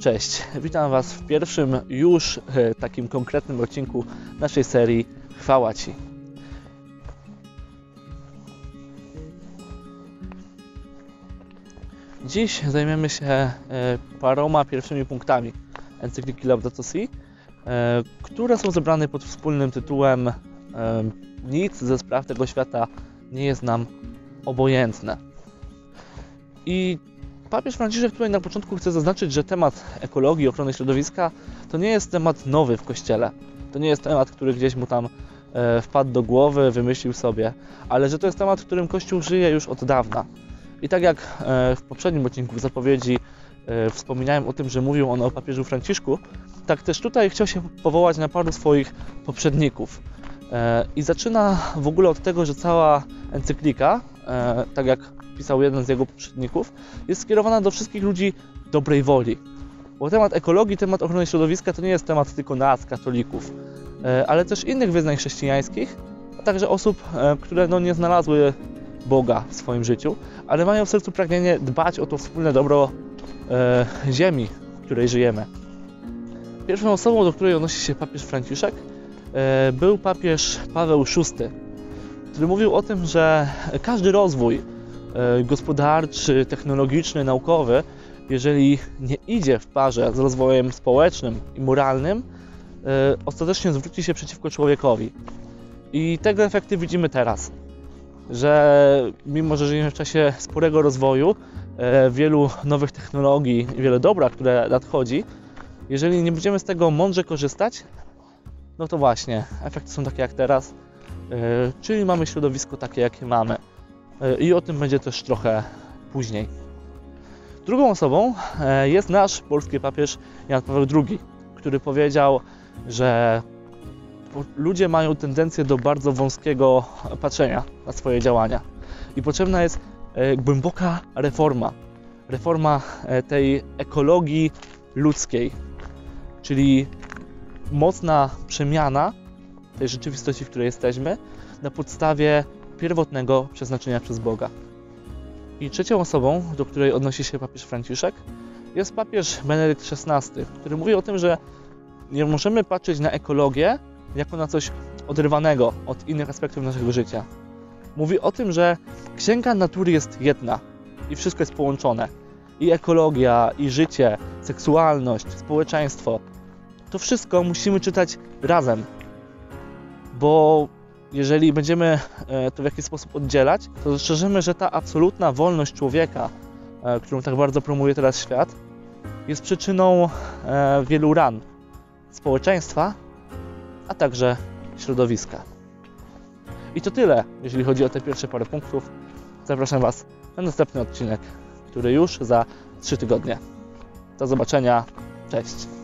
Cześć, witam Was w pierwszym już e, takim konkretnym odcinku naszej serii Chwała Ci. Dziś zajmiemy się e, paroma pierwszymi punktami encykliki Laudato Si, e, które są zebrane pod wspólnym tytułem Nic ze spraw tego świata nie jest nam obojętne. I papież Franciszek tutaj na początku chce zaznaczyć, że temat ekologii, ochrony środowiska to nie jest temat nowy w Kościele. To nie jest temat, który gdzieś mu tam e, wpadł do głowy, wymyślił sobie, ale że to jest temat, którym Kościół żyje już od dawna. I tak jak e, w poprzednim odcinku zapowiedzi e, wspominałem o tym, że mówił on o papieżu Franciszku, tak też tutaj chciał się powołać na paru swoich poprzedników. I zaczyna w ogóle od tego, że cała encyklika, tak jak pisał jeden z jego poprzedników, jest skierowana do wszystkich ludzi dobrej woli. Bo temat ekologii, temat ochrony środowiska to nie jest temat tylko nas, katolików, e, ale też innych wyznań chrześcijańskich, a także osób, e, które no, nie znalazły Boga w swoim życiu, ale mają w sercu pragnienie dbać o to wspólne dobro e, ziemi, w której żyjemy. Pierwszą osobą, do której odnosi się papież Franciszek, e, był papież Paweł VI, który mówił o tym, że każdy rozwój gospodarczy, technologiczny, naukowy, jeżeli nie idzie w parze z rozwojem społecznym i moralnym, e, ostatecznie zwróci się przeciwko człowiekowi. I tego efekty widzimy teraz że mimo, że żyjemy w czasie sporego rozwoju, e, wielu nowych technologii i wiele dobra, które nadchodzi, jeżeli nie będziemy z tego mądrze korzystać, no to właśnie, efekty są takie jak teraz, e, czyli mamy środowisko takie, jakie mamy. E, I o tym będzie też trochę później. Drugą osobą jest nasz polski papież Jan Paweł II, który powiedział, że ludzie mają tendencję do bardzo wąskiego patrzenia na swoje działania. I potrzebna jest e, głęboka reforma. Reforma e, tej ekologii ludzkiej, czyli mocna przemiana tej rzeczywistości, w której jesteśmy, na podstawie pierwotnego przeznaczenia przez Boga. I trzecią osobą, do której odnosi się papież Franciszek, jest papież Benedykt XVI, który mówi o tym, że nie możemy patrzeć na ekologię jako na coś oderwanego od innych aspektów naszego życia. Mówi o tym, że księga natury jest jedna i wszystko jest połączone. I ekologia, i życie, seksualność, społeczeństwo. To wszystko musimy czytać razem. Bo jeżeli będziemy e, to w jakiś sposób oddzielać, to dostrzeżemy, że ta absolutna wolność człowieka, e, którą tak bardzo promuje teraz świat, jest przyczyną e, wielu ran społeczeństwa, a także środowiska. I to tyle, jeżeli chodzi o te pierwsze parę punktów. Zapraszam Was na następny odcinek, który już za 3 tygodnie. Do zobaczenia. Cześć.